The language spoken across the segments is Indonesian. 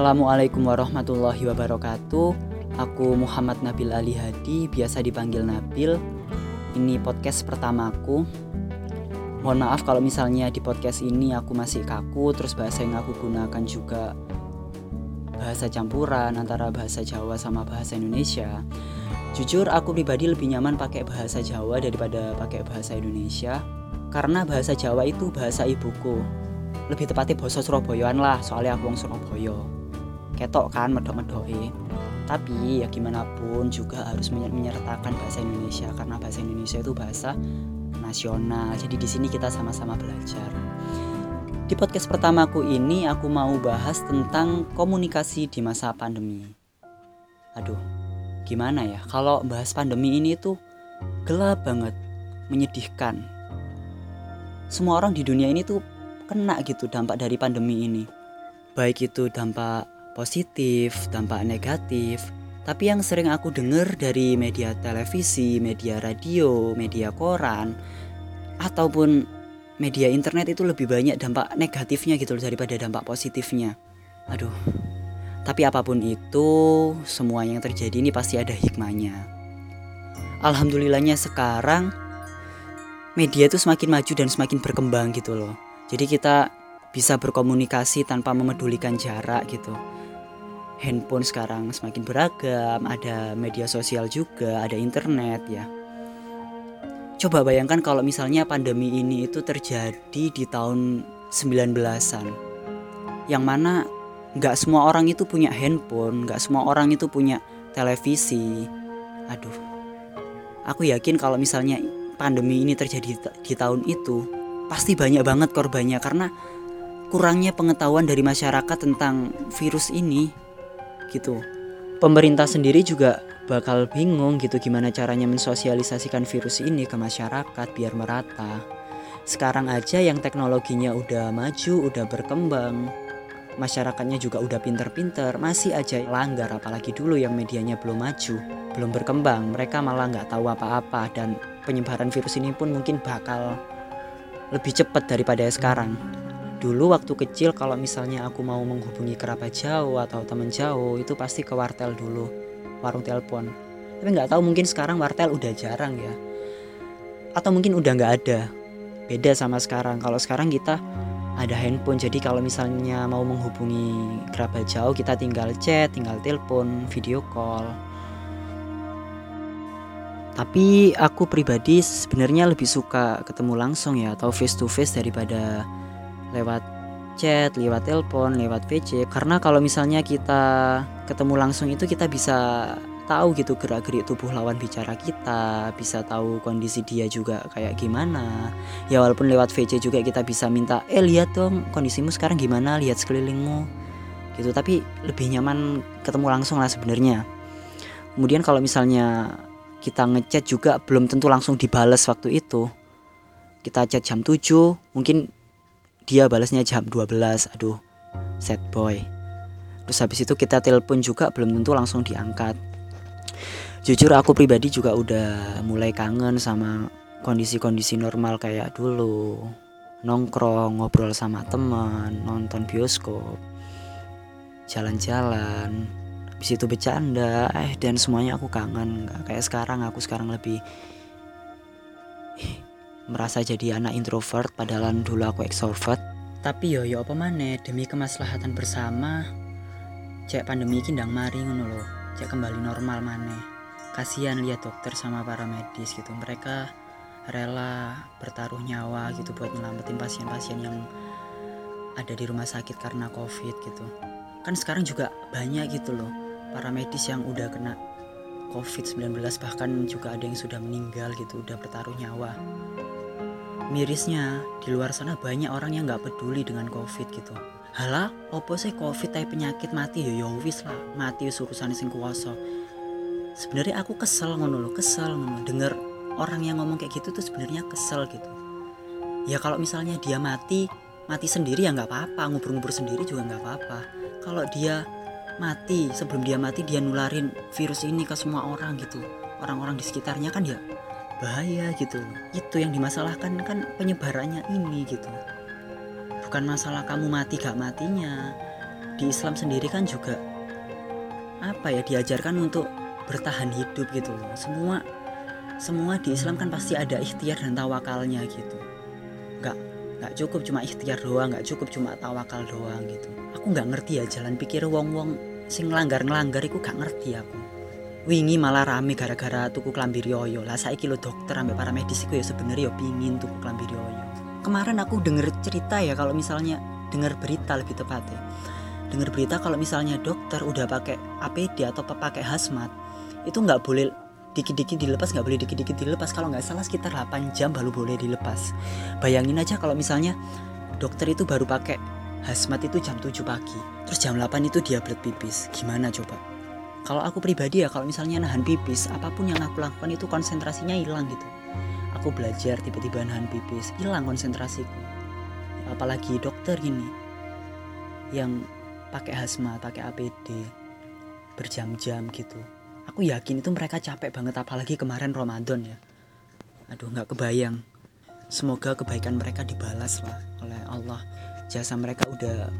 Assalamualaikum warahmatullahi wabarakatuh. Aku Muhammad Nabil Ali Hadi, biasa dipanggil Nabil. Ini podcast pertamaku. Mohon maaf kalau misalnya di podcast ini aku masih kaku, terus bahasa yang aku gunakan juga bahasa campuran antara bahasa Jawa sama bahasa Indonesia. Jujur aku pribadi lebih nyaman pakai bahasa Jawa daripada pakai bahasa Indonesia karena bahasa Jawa itu bahasa ibuku lebih tepatnya bahasa Surabayaan lah soalnya aku wong Surabaya ketok kan medok-medoke tapi ya gimana pun juga harus menyertakan bahasa Indonesia karena bahasa Indonesia itu bahasa nasional. Jadi di sini kita sama-sama belajar. Di podcast pertamaku ini aku mau bahas tentang komunikasi di masa pandemi. Aduh gimana ya? Kalau bahas pandemi ini tuh gelap banget menyedihkan. Semua orang di dunia ini tuh kena gitu dampak dari pandemi ini. Baik itu dampak positif, dampak negatif. Tapi yang sering aku dengar dari media televisi, media radio, media koran, ataupun media internet itu lebih banyak dampak negatifnya gitu loh daripada dampak positifnya. Aduh. Tapi apa pun itu, semua yang terjadi ini pasti ada hikmahnya. Alhamdulillahnya sekarang media itu semakin maju dan semakin berkembang gitu loh jadi kita bisa berkomunikasi tanpa memedulikan jarak gitu. Handphone sekarang semakin beragam, ada media sosial juga, ada internet ya. Coba bayangkan kalau misalnya pandemi ini itu terjadi di tahun 19-an. Yang mana nggak semua orang itu punya handphone, nggak semua orang itu punya televisi. Aduh, aku yakin kalau misalnya pandemi ini terjadi di tahun itu, pasti banyak banget korbannya karena kurangnya pengetahuan dari masyarakat tentang virus ini gitu. Pemerintah sendiri juga bakal bingung gitu gimana caranya mensosialisasikan virus ini ke masyarakat biar merata. Sekarang aja yang teknologinya udah maju, udah berkembang, masyarakatnya juga udah pinter-pinter, masih aja langgar apalagi dulu yang medianya belum maju, belum berkembang, mereka malah nggak tahu apa-apa dan penyebaran virus ini pun mungkin bakal lebih cepat daripada sekarang. Dulu waktu kecil kalau misalnya aku mau menghubungi kerabat jauh atau teman jauh itu pasti ke wartel dulu, warung telepon. Tapi nggak tahu mungkin sekarang wartel udah jarang ya. Atau mungkin udah nggak ada. Beda sama sekarang. Kalau sekarang kita ada handphone jadi kalau misalnya mau menghubungi kerabat jauh kita tinggal chat, tinggal telepon, video call tapi aku pribadi sebenarnya lebih suka ketemu langsung ya atau face to face daripada lewat chat, lewat telepon, lewat VC karena kalau misalnya kita ketemu langsung itu kita bisa tahu gitu gerak-gerik tubuh lawan bicara kita, bisa tahu kondisi dia juga kayak gimana. Ya walaupun lewat VC juga kita bisa minta, "Eh, lihat dong kondisimu sekarang gimana, lihat sekelilingmu." Gitu, tapi lebih nyaman ketemu langsung lah sebenarnya. Kemudian kalau misalnya kita ngechat juga belum tentu langsung dibales waktu itu kita chat jam 7 mungkin dia balasnya jam 12 aduh sad boy. Terus habis itu kita telepon juga belum tentu langsung diangkat. Jujur aku pribadi juga udah mulai kangen sama kondisi-kondisi normal kayak dulu. Nongkrong ngobrol sama teman nonton bioskop jalan-jalan. Habis itu bercanda eh dan semuanya aku kangen. Nggak kayak sekarang aku sekarang lebih merasa jadi anak introvert padahal dulu aku extrovert. Tapi yo yo apa mana demi kemaslahatan bersama cek pandemi ini ndang mari ngono cek kembali normal mana kasihan lihat dokter sama para medis gitu. Mereka rela bertaruh nyawa gitu buat nyelamatin pasien-pasien yang ada di rumah sakit karena covid gitu. Kan sekarang juga banyak gitu loh para medis yang udah kena COVID-19 bahkan juga ada yang sudah meninggal gitu udah bertaruh nyawa mirisnya. Di luar sana banyak orang yang nggak peduli dengan COVID gitu. Halah opo sih COVID tapi penyakit mati? Ya, yo ya lah. Mati urusan sing kuwasa. Sebenarnya aku kesel ngono loh kesel ngono. Denger orang yang ngomong kayak gitu tuh sebenarnya kesel gitu. Ya kalau misalnya dia mati mati sendiri ya nggak apa-apa. Ngubur-ngubur sendiri juga nggak apa-apa. Kalau dia mati sebelum dia mati dia nularin virus ini ke semua orang gitu. Orang-orang di sekitarnya kan ya bahaya gitu. Itu yang dimasalahkan kan penyebarannya ini gitu. Bukan masalah kamu mati gak matinya. Di Islam sendiri kan juga apa ya diajarkan untuk bertahan hidup gitu loh. Semua semua di Islam kan pasti ada ikhtiar dan tawakalnya gitu. Nggak nggak cukup cuma ikhtiar doang nggak cukup cuma tawakal doang gitu. Aku nggak ngerti ya jalan pikir wong wong sing ngelanggar ngelanggar aku gak ngerti aku wingi malah rame gara-gara tuku klambi rioyo. Lah saya kilo dokter ambil para medis ya sebenarnya yo pingin tuku klambi rioyo. Kemarin aku denger cerita ya kalau misalnya denger berita lebih tepatnya. Dengar berita kalau misalnya dokter udah pakai APD atau pakai hazmat itu nggak boleh dikit-dikit dilepas nggak boleh dikit-dikit dilepas. Kalau nggak salah sekitar 8 jam baru boleh dilepas. Bayangin aja kalau misalnya dokter itu baru pakai hazmat itu jam 7 pagi terus jam 8 itu dia blood pipis. Gimana coba kalau aku pribadi ya kalau misalnya nahan pipis apa pun yang aku lakukan itu konsentrasinya hilang gitu. Aku belajar tiba-tiba nahan pipis hilang konsentrasiku. Apalagi dokter ini yang pakai hazmat pakai APD berjam-jam gitu. Aku yakin itu mereka capek banget apalagi kemarin Ramadan ya. Aduh nggak kebayang. Semoga kebaikan mereka dibalas lah oleh Allah. Jasa mereka udah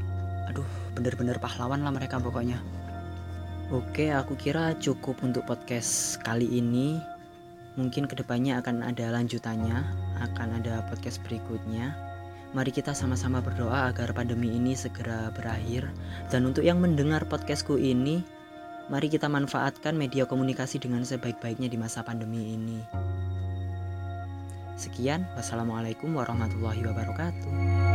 aduh bener-bener pahlawan lah mereka pokoknya Oke, aku kira cukup untuk podcast kali ini. Mungkin ke depannya akan ada lanjutannya, akan ada podcast berikutnya. Mari kita sama-sama berdoa agar pandemi ini segera berakhir. Dan untuk yang mendengar podcastku ini, mari kita manfaatkan media komunikasi dengan sebaik-baiknya di masa pandemi ini. Sekian, wassalamualaikum warahmatullahi wabarakatuh.